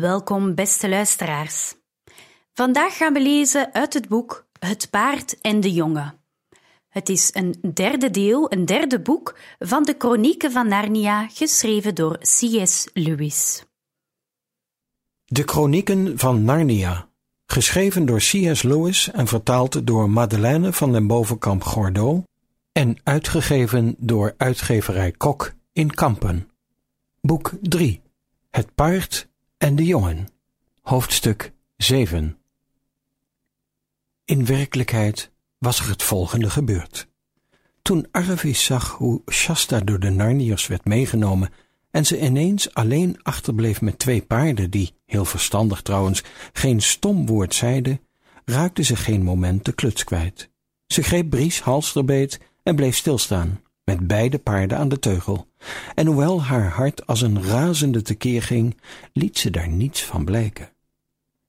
Welkom, beste luisteraars. Vandaag gaan we lezen uit het boek Het paard en de jongen. Het is een derde deel, een derde boek van de Chronieken van Narnia, geschreven door C.S. Lewis. De Chronieken van Narnia, geschreven door C.S. Lewis en vertaald door Madeleine van den Bovenkamp Gordeau en uitgegeven door uitgeverij Kok in Kampen. Boek 3 Het paard en de jongen. Hoofdstuk 7 In werkelijkheid was er het volgende gebeurd. Toen Arvis zag hoe Shasta door de Narniërs werd meegenomen en ze ineens alleen achterbleef met twee paarden die, heel verstandig trouwens, geen stom woord zeiden, raakte ze geen moment de kluts kwijt. Ze greep Bries halsterbeet en bleef stilstaan, met beide paarden aan de teugel. En hoewel haar hart als een razende tekeer ging, liet ze daar niets van blijken.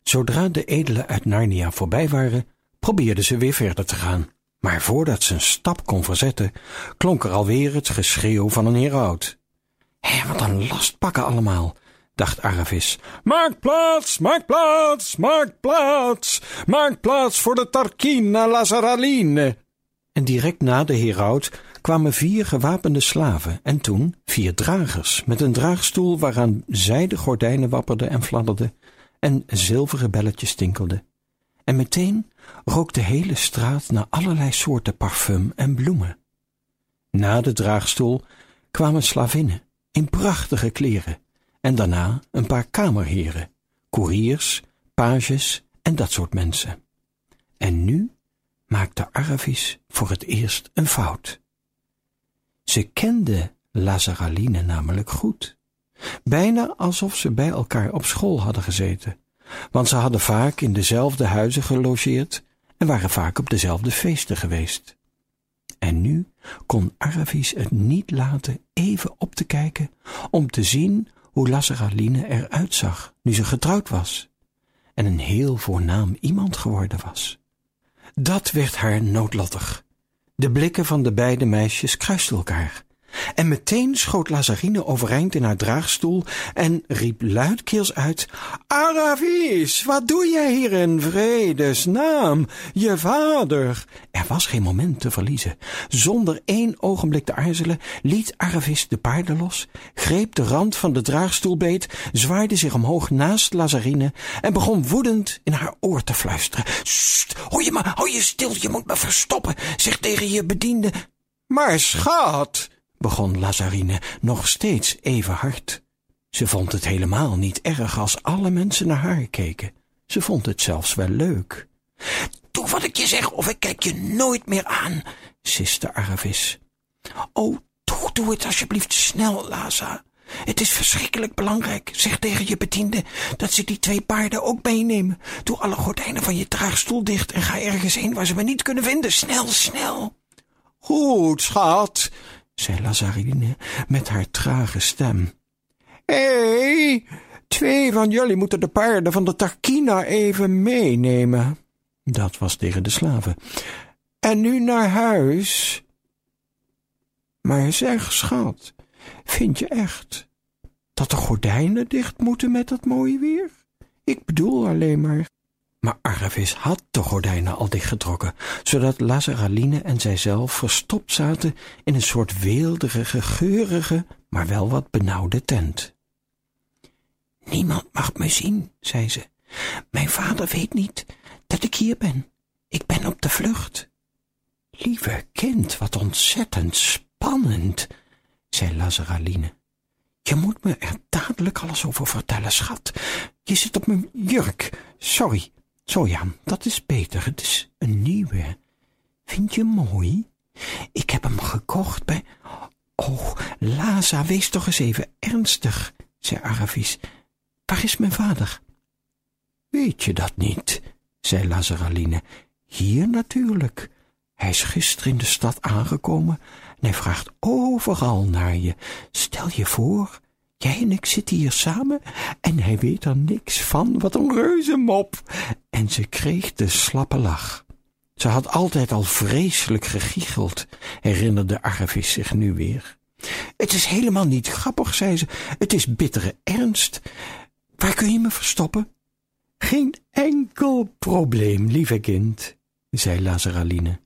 Zodra de edelen uit Narnia voorbij waren, probeerde ze weer verder te gaan. Maar voordat ze een stap kon verzetten, klonk er alweer het geschreeuw van een heraut. Hé, wat een lastpakken allemaal, dacht Aravis. Maak plaats, maak plaats, maak plaats, maak plaats voor de Tarquina Lazaraline. En direct na de heraut kwamen vier gewapende slaven en toen vier dragers met een draagstoel waaraan zijde gordijnen wapperden en fladderden en zilveren belletjes tinkelden. En meteen rook de hele straat naar allerlei soorten parfum en bloemen. Na de draagstoel kwamen slavinnen in prachtige kleren en daarna een paar kamerheren, koeriers, pages en dat soort mensen. En nu maakte Aravis voor het eerst een fout. Ze kende Lazaraline namelijk goed, bijna alsof ze bij elkaar op school hadden gezeten, want ze hadden vaak in dezelfde huizen gelogeerd en waren vaak op dezelfde feesten geweest. En nu kon Aravis het niet laten even op te kijken om te zien hoe Lazaraline eruit zag nu ze getrouwd was en een heel voornaam iemand geworden was. Dat werd haar noodlottig. De blikken van de beide meisjes kruisten elkaar. En meteen schoot Lazarine overeind in haar draagstoel en riep luidkeels uit: Aravis, wat doe jij hier in vredesnaam? Je vader. Er was geen moment te verliezen. Zonder één ogenblik te aarzelen, liet Aravis de paarden los, greep de rand van de draagstoel beet, zwaaide zich omhoog naast Lazarine en begon woedend in haar oor te fluisteren. Sst, hou je maar, hou je stil, je moet me verstoppen, zeg tegen je bediende. Maar schat, begon Lazarine nog steeds even hard. Ze vond het helemaal niet erg als alle mensen naar haar keken. Ze vond het zelfs wel leuk. Doe wat ik je zeg, of ik kijk je nooit meer aan, siste Aravis. Oh, doe, doe het alsjeblieft snel, Laza. Het is verschrikkelijk belangrijk. Zeg tegen je bediende dat ze die twee paarden ook meenemen. Doe alle gordijnen van je draagstoel dicht en ga ergens heen waar ze me niet kunnen vinden. Snel, snel. Goed, schat, zei Lazarine met haar trage stem. Hé, hey, twee van jullie moeten de paarden van de Tarquina even meenemen. Dat was tegen de slaven. En nu naar huis. Maar zeg, schat, vind je echt dat de gordijnen dicht moeten met dat mooie weer? Ik bedoel alleen maar. Maar Aravis had de gordijnen al dichtgetrokken, zodat Lazaraline en zijzelf verstopt zaten in een soort weelderige, geurige, maar wel wat benauwde tent. Niemand mag me zien, zei ze. Mijn vader weet niet dat ik hier ben. Ik ben op de vlucht. Lieve kind, wat ontzettend spannend, zei Lazaraline. Je moet me er dadelijk alles over vertellen, schat. Je zit op mijn jurk. Sorry. Zo ja, dat is beter. Het is een nieuwe. Vind je mooi? Ik heb hem gekocht bij... Oh, Laza, wees toch eens even ernstig, zei Aravis. Waar is mijn vader? Weet je dat niet, zei Lazaraline. Hier natuurlijk. Hij is gisteren in de stad aangekomen en hij vraagt overal naar je. Stel je voor, jij en ik zitten hier samen en hij weet er niks van. Wat een reuzenmop. En ze kreeg de slappe lach. Ze had altijd al vreselijk gegiecheld, herinnerde Arvis zich nu weer. Het is helemaal niet grappig, zei ze. Het is bittere ernst. Waar kun je me verstoppen? Geen enkel probleem, lieve kind, zei Lazaraline.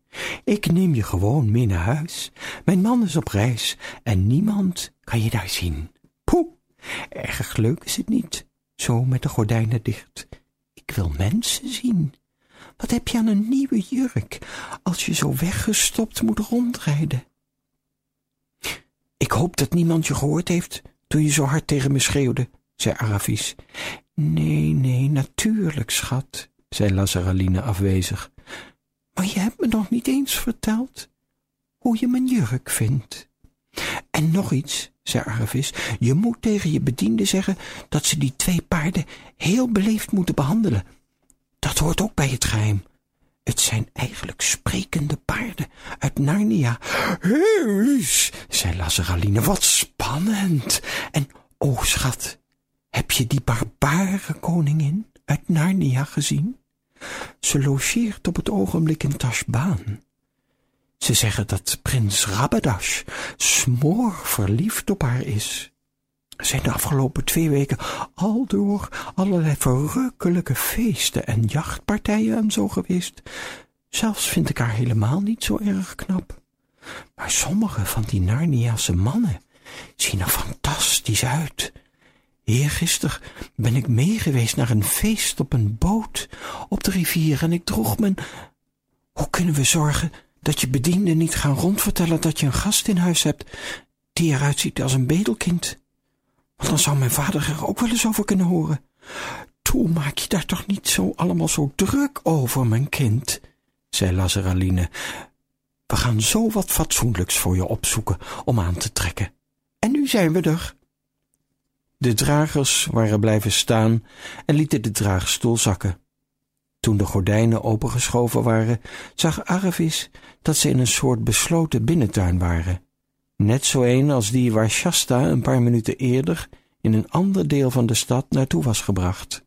Ik neem je gewoon mee naar huis. Mijn man is op reis en niemand kan je daar zien. Poeh, erg leuk is het niet, zo met de gordijnen dicht. Ik wil mensen zien. Wat heb je aan een nieuwe jurk, als je zo weggestopt moet rondrijden? Ik hoop dat niemand je gehoord heeft toen je zo hard tegen me schreeuwde, zei Aravis. Nee, nee, natuurlijk, schat, zei Lazaraline afwezig. Maar je hebt me nog niet eens verteld hoe je mijn jurk vindt. En nog iets, zei Aravis, je moet tegen je bediende zeggen dat ze die twee paarden heel beleefd moeten behandelen. Dat hoort ook bij het geheim. Het zijn eigenlijk sprekende paarden uit Narnia. Heus, zei Lazaraline, wat spannend. En, oh schat, heb je die barbare koningin uit Narnia gezien? Ze logeert op het ogenblik in Tashbaan. Ze zeggen dat prins Rabadash smoor verliefd op haar is. Er zijn de afgelopen twee weken al door allerlei verrukkelijke feesten en jachtpartijen en zo geweest. Zelfs vind ik haar helemaal niet zo erg knap. Maar sommige van die Narniaanse mannen zien er fantastisch uit. Eergisteren ben ik meegeweest naar een feest op een boot op de rivier en ik droeg mijn... Hoe kunnen we zorgen dat je bedienden niet gaan rondvertellen dat je een gast in huis hebt die eruit ziet als een bedelkind? Want dan zou mijn vader er ook wel eens over kunnen horen. Toe, maak je daar toch niet zo allemaal zo druk over, mijn kind, zei Lazaraline. We gaan zo wat fatsoenlijks voor je opzoeken om aan te trekken. En nu zijn we er. De dragers waren blijven staan en lieten de draagstoel zakken. Toen de gordijnen opengeschoven waren, zag Aravis dat ze in een soort besloten binnentuin waren. Net zo een als die waar Shasta een paar minuten eerder in een ander deel van de stad naartoe was gebracht.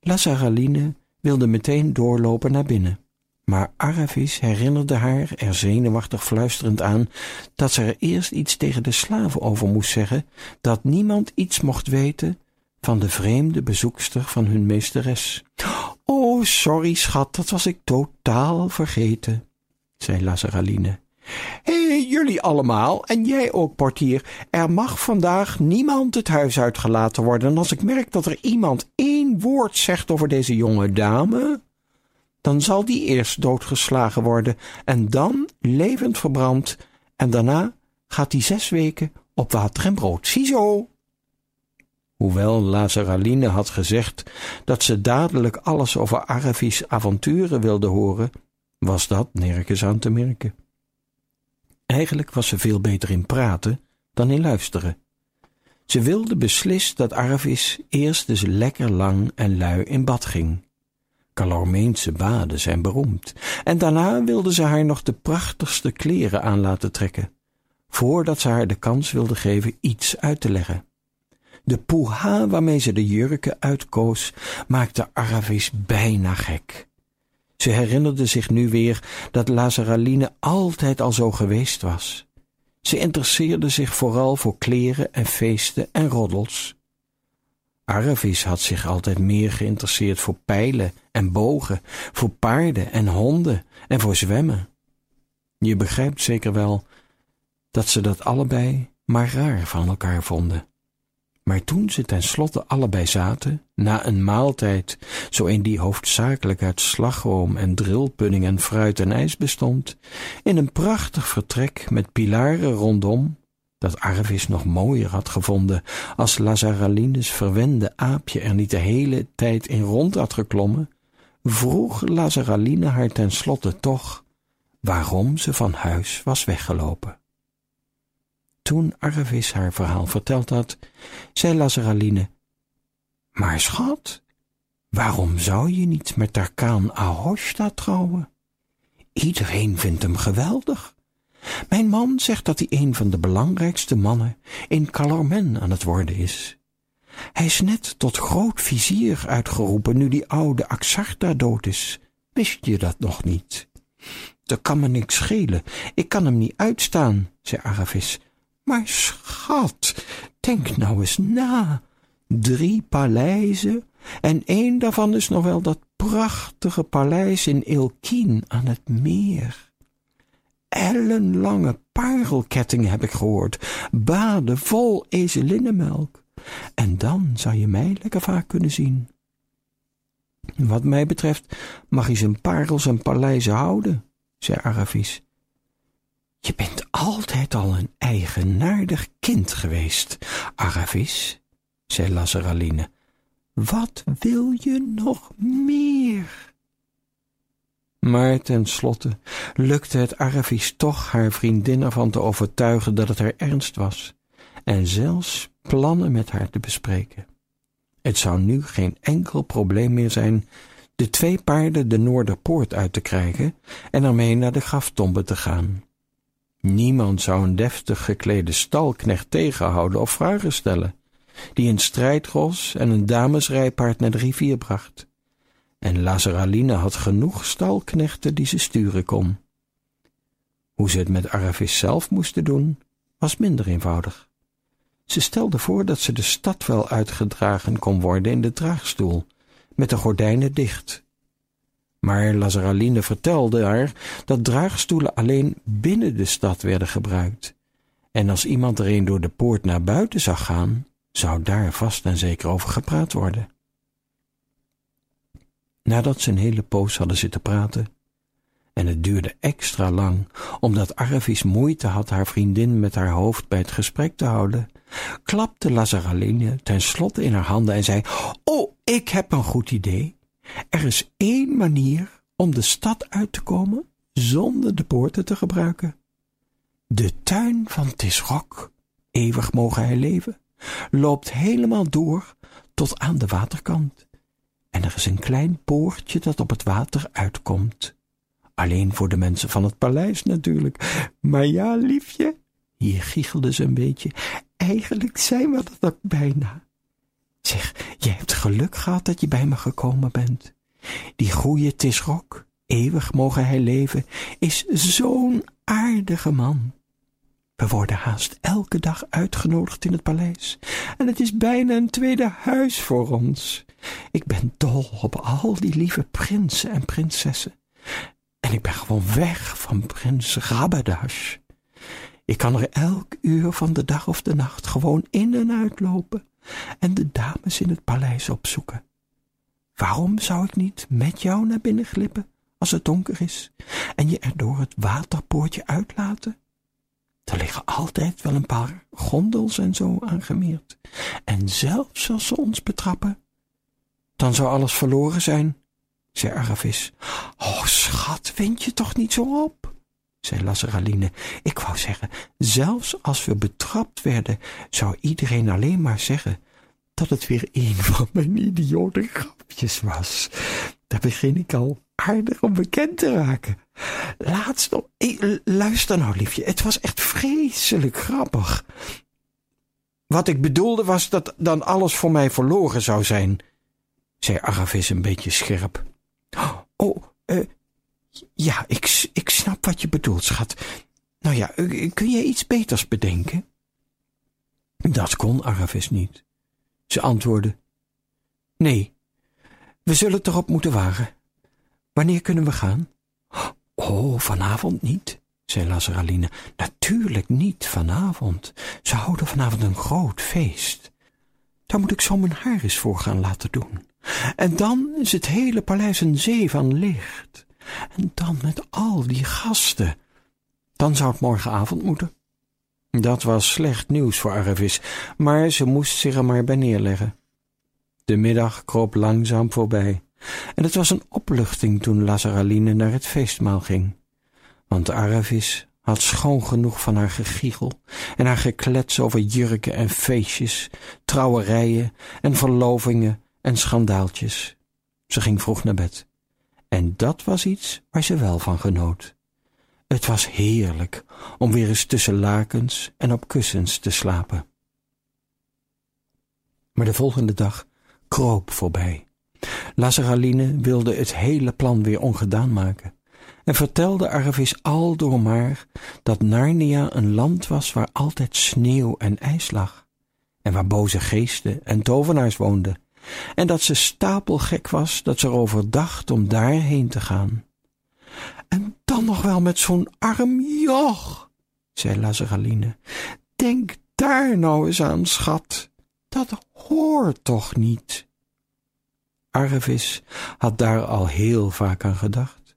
Lazaraline wilde meteen doorlopen naar binnen. Maar Aravis herinnerde haar er zenuwachtig fluisterend aan dat ze er eerst iets tegen de slaven over moest zeggen, dat niemand iets mocht weten van de vreemde bezoekster van hun meesteres. Oh, sorry, schat, dat was ik totaal vergeten, zei Lazaraline. Hé, hey, jullie allemaal, en jij ook, portier. Er mag vandaag niemand het huis uitgelaten worden. En als ik merk dat er iemand één woord zegt over deze jonge dame, dan zal die eerst doodgeslagen worden en dan levend verbrand en daarna gaat die zes weken op water en brood. Ziezo! Hoewel Lazaraline had gezegd dat ze dadelijk alles over Aravis avonturen wilde horen, was dat nergens aan te merken. Eigenlijk was ze veel beter in praten dan in luisteren. Ze wilde beslist dat Aravis eerst eens lekker lang en lui in bad ging. Calormeense baden zijn beroemd, en daarna wilde ze haar nog de prachtigste kleren aan laten trekken, voordat ze haar de kans wilde geven iets uit te leggen. De poeha waarmee ze de jurken uitkoos, maakte Aravis bijna gek. Ze herinnerde zich nu weer dat Lazaraline altijd al zo geweest was. Ze interesseerde zich vooral voor kleren en feesten en roddels. Aravis had zich altijd meer geïnteresseerd voor pijlen en bogen, voor paarden en honden en voor zwemmen. Je begrijpt zeker wel dat ze dat allebei maar raar van elkaar vonden. Maar toen ze tenslotte allebei zaten, na een maaltijd, zo een die hoofdzakelijk uit slagroom en drillpudding en fruit en ijs bestond, in een prachtig vertrek met pilaren rondom, dat Arvis nog mooier had gevonden als Lazaralines verwende aapje er niet de hele tijd in rond had geklommen, vroeg Lazaraline haar tenslotte toch waarom ze van huis was weggelopen. Toen Arvis haar verhaal verteld had, zei Lazaraline, Maar schat, waarom zou je niet met Tarkaan Ahoshta trouwen? Iedereen vindt hem geweldig. Mijn man zegt dat hij een van de belangrijkste mannen in Calormen aan het worden is. Hij is net tot groot vizier uitgeroepen nu die oude Axarta dood is. Wist je dat nog niet? Dat kan me niks schelen. Ik kan hem niet uitstaan, zei Aravis. Maar schat, denk nou eens na. Drie paleizen en één daarvan is nog wel dat prachtige paleis in Ilkien aan het meer. Ellenlange parelkettingen heb ik gehoord, baden vol ezelinnenmelk. En dan zou je mij lekker vaak kunnen zien. Wat mij betreft mag je zijn parels en paleizen houden, zei Aravis. Je bent altijd al een eigenaardig kind geweest, Aravis, zei Lazaraline. Wat wil je nog meer? Maar tenslotte lukte het Aravis toch haar vriendin ervan te overtuigen dat het haar ernst was, en zelfs plannen met haar te bespreken. Het zou nu geen enkel probleem meer zijn de twee paarden de Noorderpoort uit te krijgen en ermee naar de graftombe te gaan. Niemand zou een deftig geklede stalknecht tegenhouden of vragen stellen, die een strijdros en een damesrijpaard naar de rivier bracht. En Lazaraline had genoeg stalknechten die ze sturen kon. Hoe ze het met Aravis zelf moesten doen, was minder eenvoudig. Ze stelde voor dat ze de stad wel uitgedragen kon worden in de draagstoel, met de gordijnen dicht. Maar Lazaraline vertelde haar dat draagstoelen alleen binnen de stad werden gebruikt, en als iemand er een door de poort naar buiten zag gaan, zou daar vast en zeker over gepraat worden. Nadat ze een hele poos hadden zitten praten, en het duurde extra lang, omdat Arvis moeite had haar vriendin met haar hoofd bij het gesprek te houden, klapte Lazaraline tenslotte in haar handen en zei, Oh, ik heb een goed idee. Er is één manier om de stad uit te komen zonder de poorten te gebruiken. De tuin van Tisrok, eeuwig mogen hij leven, loopt helemaal door tot aan de waterkant. En er is een klein poortje dat op het water uitkomt. Alleen voor de mensen van het paleis natuurlijk. Maar ja, liefje, hier giechelde ze een beetje, eigenlijk zijn we dat ook bijna. Zeg, je hebt geluk gehad dat je bij me gekomen bent. Die goeie Tisrok, eeuwig mogen hij leven, is zo'n aardige man. We worden haast elke dag uitgenodigd in het paleis. En het is bijna een tweede huis voor ons. Ik ben dol op al die lieve prinsen en prinsessen. En ik ben gewoon weg van prins Rabadash. Ik kan er elk uur van de dag of de nacht gewoon in en uitlopen en de dames in het paleis opzoeken. Waarom zou ik niet met jou naar binnen glippen als het donker is en je er door het waterpoortje uitlaten? Er liggen altijd wel een paar gondels en zo aangemeerd. En zelfs als ze ons betrappen, dan zou alles verloren zijn, zei Aravis. Oh, schat, wind je toch niet zo op, zei Lazaraline. Ik wou zeggen, zelfs als we betrapt werden, zou iedereen alleen maar zeggen dat het weer een van mijn idiote grapjes was. Daar begin ik al aardig om bekend te raken. Laatst nog, luister nou liefje, het was echt vreselijk grappig. Wat ik bedoelde was dat dan alles voor mij verloren zou zijn, zei Aravis een beetje scherp. Oh, uh, ja, ik, ik snap wat je bedoelt, schat. Nou ja, kun je iets beters bedenken? Dat kon Aravis niet. Ze antwoordde, nee, we zullen het erop moeten wagen. Wanneer kunnen we gaan? Oh, vanavond niet, zei Lazaraline. Natuurlijk niet vanavond. Ze houden vanavond een groot feest. Daar moet ik zo mijn haar eens voor gaan laten doen. En dan is het hele paleis een zee van licht. En dan met al die gasten. Dan zou het morgenavond moeten. Dat was slecht nieuws voor Aravis, maar ze moest zich er maar bij neerleggen. De middag kroop langzaam voorbij, en het was een opluchting toen Lazaraline naar het feestmaal ging, want Aravis had schoon genoeg van haar gegiegel en haar geklets over jurken en feestjes, trouwerijen en verlovingen en schandaaltjes. Ze ging vroeg naar bed. En dat was iets waar ze wel van genoot. Het was heerlijk om weer eens tussen lakens en op kussens te slapen. Maar de volgende dag kroop voorbij. Lazaraline wilde het hele plan weer ongedaan maken en vertelde Arvis al door maar dat Narnia een land was waar altijd sneeuw en ijs lag en waar boze geesten en tovenaars woonden en dat ze stapelgek was dat ze erover dacht om daarheen te gaan. En dan nog wel met zo'n arm joch, zei Lazaraline. Denk daar nou eens aan, schat. Dat hoort toch niet? Arvis had daar al heel vaak aan gedacht.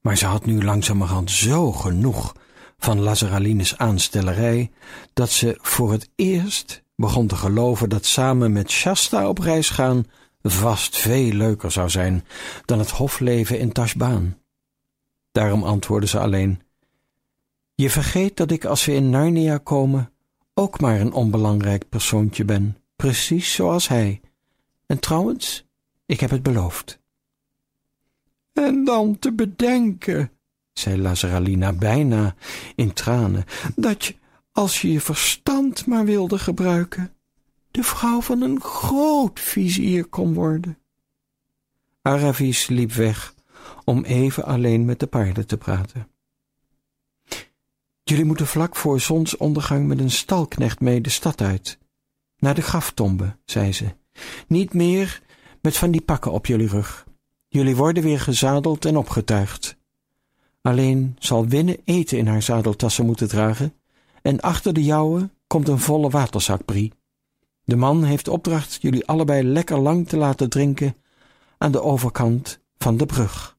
Maar ze had nu langzamerhand zo genoeg van Lazaralines aanstellerij, dat ze voor het eerst begon te geloven dat samen met Shasta op reis gaan vast veel leuker zou zijn dan het hofleven in Tashbaan. Daarom antwoordde ze alleen: Je vergeet dat ik als we in Narnia komen ook maar een onbelangrijk persoontje ben, precies zoals hij. En trouwens, ik heb het beloofd. En dan te bedenken, zei Lazaralina bijna in tranen, dat je, als je je verstand maar wilde gebruiken, de vrouw van een groot vizier kon worden. Aravis liep weg om even alleen met de paarden te praten. Jullie moeten vlak voor zonsondergang met een stalknecht mee de stad uit. Naar de graftombe, zei ze. Niet meer met van die pakken op jullie rug. Jullie worden weer gezadeld en opgetuigd. Alleen zal Winne eten in haar zadeltassen moeten dragen, en achter de jouwe komt een volle waterzak, Brie. De man heeft opdracht jullie allebei lekker lang te laten drinken aan de overkant van de brug.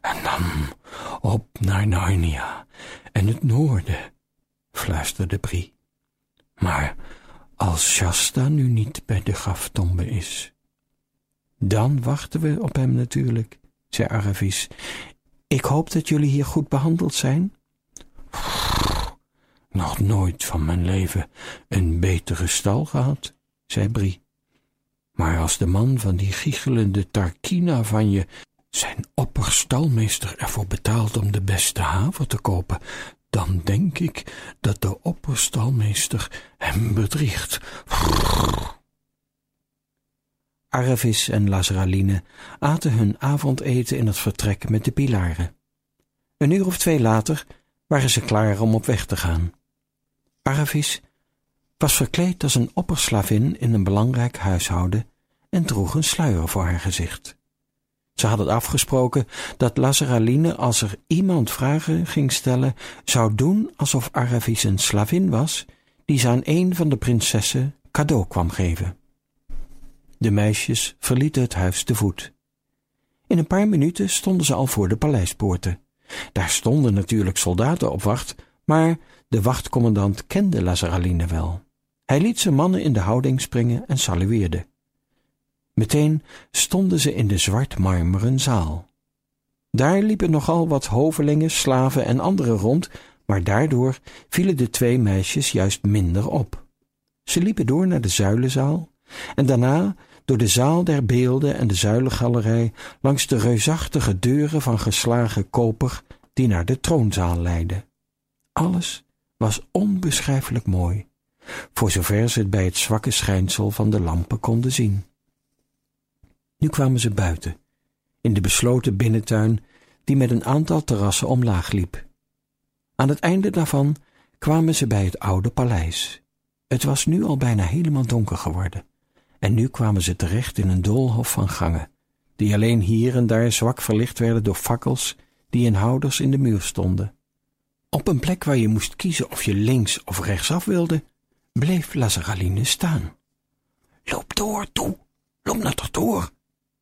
En dan op naar Narnia en het noorden, fluisterde Brie. Maar als Shasta nu niet bij de graftombe is. Dan wachten we op hem natuurlijk, zei Aravis. Ik hoop dat jullie hier goed behandeld zijn. Nog nooit van mijn leven een betere stal gehad, zei Brie. Maar als de man van die giechelende Tarkina van je zijn opperstalmeester ervoor betaalt om de beste haver te kopen, dan denk ik dat de opperstalmeester hem bedriegt. Aravis en Lazaraline aten hun avondeten in het vertrek met de pilaren. Een uur of twee later waren ze klaar om op weg te gaan. Aravis was verkleed als een opperslavin in een belangrijk huishouden en droeg een sluier voor haar gezicht. Ze hadden afgesproken dat Lazaraline, als er iemand vragen ging stellen, zou doen alsof Aravis een slavin was, die ze aan een van de prinsessen cadeau kwam geven. De meisjes verlieten het huis te voet. In een paar minuten stonden ze al voor de paleispoorten. Daar stonden natuurlijk soldaten op wacht, maar de wachtcommandant kende Lazaraline wel. Hij liet zijn mannen in de houding springen en salueerde. Meteen stonden ze in de zwart-marmeren zaal. Daar liepen nogal wat hovelingen, slaven en anderen rond, maar daardoor vielen de twee meisjes juist minder op. Ze liepen door naar de zuilenzaal en daarna door de zaal der beelden en de zuilengalerij langs de reusachtige deuren van geslagen koper die naar de troonzaal leidden. Alles was onbeschrijfelijk mooi, voor zover ze het bij het zwakke schijnsel van de lampen konden zien. Nu kwamen ze buiten, in de besloten binnentuin die met een aantal terrassen omlaag liep. Aan het einde daarvan kwamen ze bij het oude paleis. Het was nu al bijna helemaal donker geworden, en nu kwamen ze terecht in een doolhof van gangen, die alleen hier en daar zwak verlicht werden door fakkels die in houders in de muur stonden. Op een plek waar je moest kiezen of je links of rechtsaf wilde, bleef Lazaraline staan. Loop door, toe, loop naar toch door,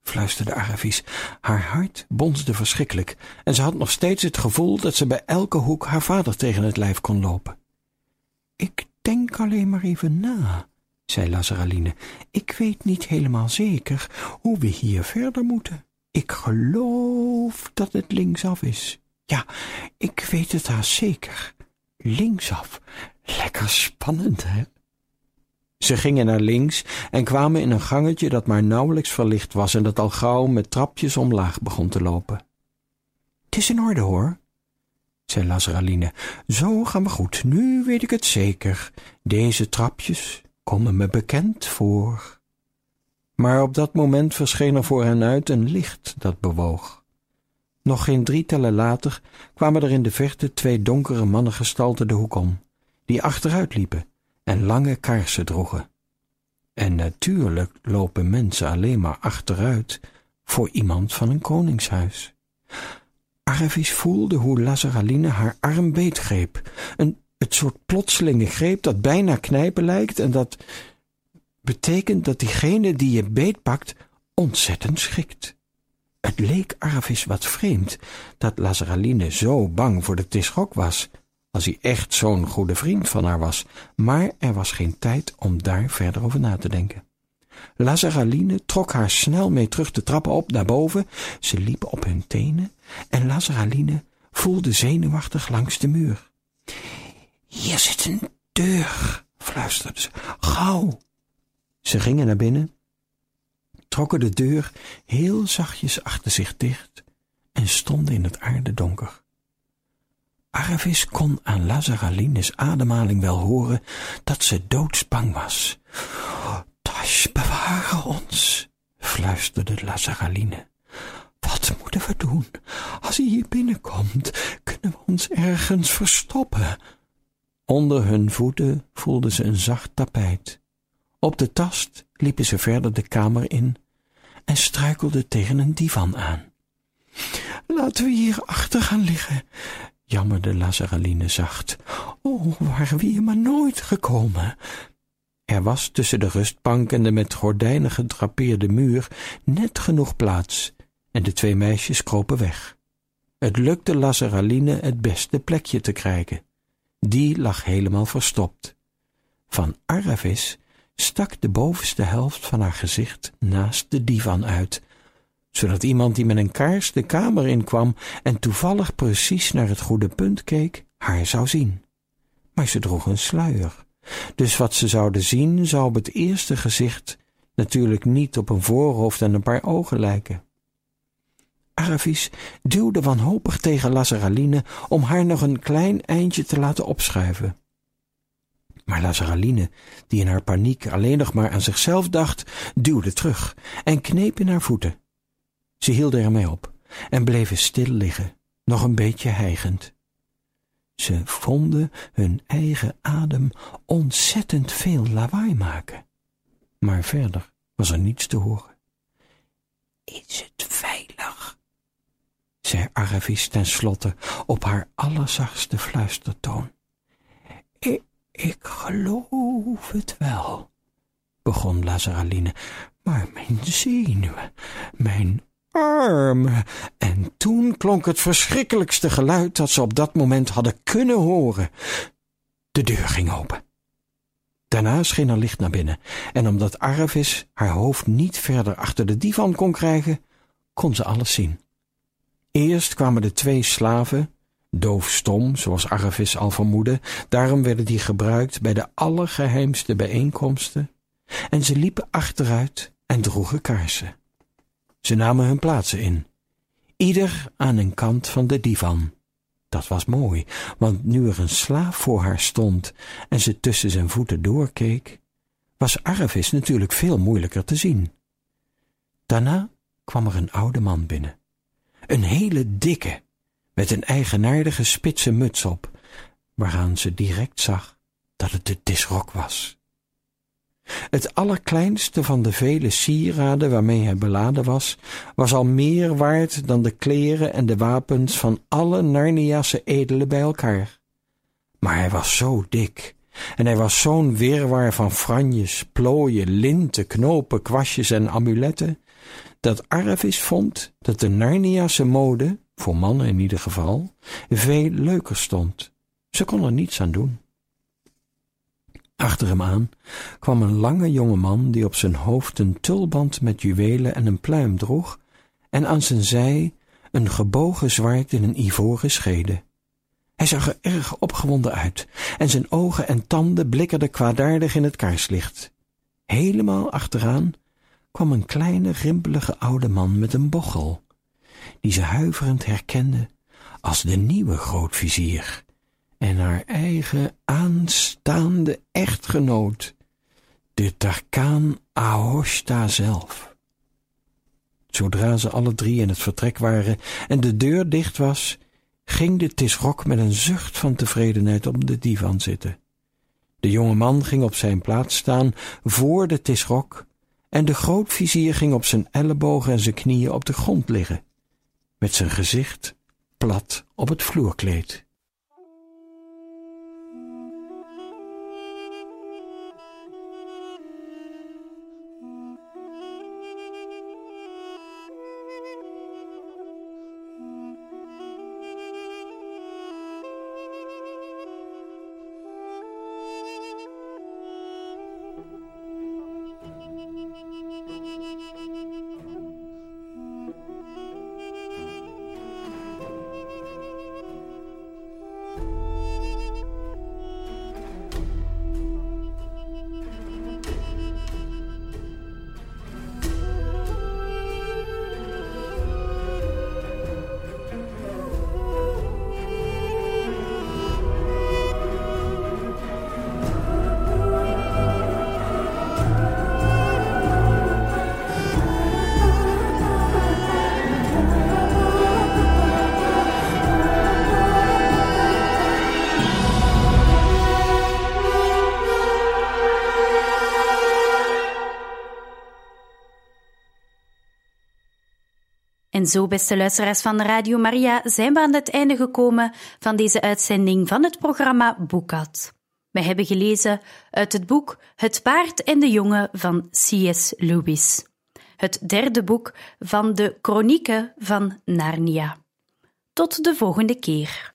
fluisterde Aravis. Haar hart bonsde verschrikkelijk en ze had nog steeds het gevoel dat ze bij elke hoek haar vader tegen het lijf kon lopen. Ik denk alleen maar even na, zei Lazaraline. Ik weet niet helemaal zeker hoe we hier verder moeten. Ik geloof dat het linksaf is. Ja, ik weet het haast zeker. Linksaf. Lekker spannend, hè? Ze gingen naar links en kwamen in een gangetje dat maar nauwelijks verlicht was en dat al gauw met trapjes omlaag begon te lopen. Het is in orde, hoor, zei Lazaraline. Zo gaan we goed, nu weet ik het zeker. Deze trapjes komen me bekend voor. Maar op dat moment verscheen er voor hen uit een licht dat bewoog. Nog geen drie tellen later kwamen er in de verte twee donkere mannengestalten de hoek om, die achteruit liepen en lange kaarsen droegen. En natuurlijk lopen mensen alleen maar achteruit voor iemand van een koningshuis. Arvis voelde hoe Lazaraline haar arm beetgreep, een, het soort plotselinge greep dat bijna knijpen lijkt en dat betekent dat diegene die je beetpakt ontzettend schrikt. Het leek Arvis wat vreemd dat Lazaraline zo bang voor de Tischok was, als hij echt zo'n goede vriend van haar was, maar er was geen tijd om daar verder over na te denken. Lazaraline trok haar snel mee terug de trappen op naar boven. Ze liepen op hun tenen en Lazaraline voelde zenuwachtig langs de muur. Hier zit een deur, fluisterde ze. Gauw! Ze gingen naar binnen, trokken de deur heel zachtjes achter zich dicht en stonden in het aardedonker. Arvis kon aan Lazaralines ademhaling wel horen dat ze doodsbang was. Tash, beware ons, fluisterde Lazaraline. Wat moeten we doen? Als hij hier binnenkomt, kunnen we ons ergens verstoppen. Onder hun voeten voelden ze een zacht tapijt. Op de tast liepen ze verder de kamer in en struikelden tegen een divan aan. Laten we hier achter gaan liggen, jammerde Lazaraline zacht. Oh, waren we hier maar nooit gekomen. Er was tussen de rustbank en de met gordijnen gedrapeerde muur net genoeg plaats, en de twee meisjes kropen weg. Het lukte Lazaraline het beste plekje te krijgen. Die lag helemaal verstopt. Van Aravis stak de bovenste helft van haar gezicht naast de divan uit, zodat iemand die met een kaars de kamer inkwam en toevallig precies naar het goede punt keek, haar zou zien. Maar ze droeg een sluier, dus wat ze zouden zien zou op het eerste gezicht natuurlijk niet op een voorhoofd en een paar ogen lijken. Aravis duwde wanhopig tegen Lazaraline om haar nog een klein eindje te laten opschuiven. Maar Lazaraline, die in haar paniek alleen nog maar aan zichzelf dacht, duwde terug en kneep in haar voeten. Ze hielden ermee op en bleven stil liggen, nog een beetje hijgend. Ze vonden hun eigen adem ontzettend veel lawaai maken. Maar verder was er niets te horen. Is het? Zei Aravis tenslotte op haar allerzachtste fluistertoon. Ik, ik geloof het wel, begon Lazaraline, maar mijn zenuwen, mijn armen. En toen klonk het verschrikkelijkste geluid dat ze op dat moment hadden kunnen horen. De deur ging open. Daarna scheen er licht naar binnen, en omdat Arvis haar hoofd niet verder achter de divan kon krijgen, kon ze alles zien. Eerst kwamen de twee slaven, doofstom, zoals Arvis al vermoedde, daarom werden die gebruikt bij de allergeheimste bijeenkomsten, en ze liepen achteruit en droegen kaarsen. Ze namen hun plaatsen in, ieder aan een kant van de divan. Dat was mooi, want nu er een slaaf voor haar stond en ze tussen zijn voeten doorkeek, was Arvis natuurlijk veel moeilijker te zien. Daarna kwam er een oude man binnen. Een hele dikke, met een eigenaardige spitse muts op, waaraan ze direct zag dat het de disrok was. Het allerkleinste van de vele sieraden waarmee hij beladen was, was al meer waard dan de kleren en de wapens van alle Narniase edelen bij elkaar. Maar hij was zo dik, en hij was zo'n wirwar van franjes, plooien, linten, knopen, kwastjes en amuletten, dat Arvis vond dat de Narniase mode, voor mannen in ieder geval, veel leuker stond. Ze kon er niets aan doen. Achter hem aan kwam een lange jonge man die op zijn hoofd een tulband met juwelen en een pluim droeg en aan zijn zij een gebogen zwaard in een ivoren schede. Hij zag er erg opgewonden uit en zijn ogen en tanden blikkerden kwaadaardig in het kaarslicht. Helemaal achteraan kwam een kleine rimpelige oude man met een bochel, die ze huiverend herkende als de nieuwe grootvizier en haar eigen aanstaande echtgenoot, de Tarkaan Ahoshta zelf. Zodra ze alle drie in het vertrek waren en de deur dicht was, ging de Tisrok met een zucht van tevredenheid op de divan zitten. De jonge man ging op zijn plaats staan voor de Tisrok en de grootvizier ging op zijn ellebogen en zijn knieën op de grond liggen, met zijn gezicht plat op het vloerkleed. En zo, beste luisteraars van Radio Maria, zijn we aan het einde gekomen van deze uitzending van het programma Boekat. We hebben gelezen uit het boek Het paard en de jongen van C.S. Lewis. Het derde boek van de Chronieken van Narnia. Tot de volgende keer.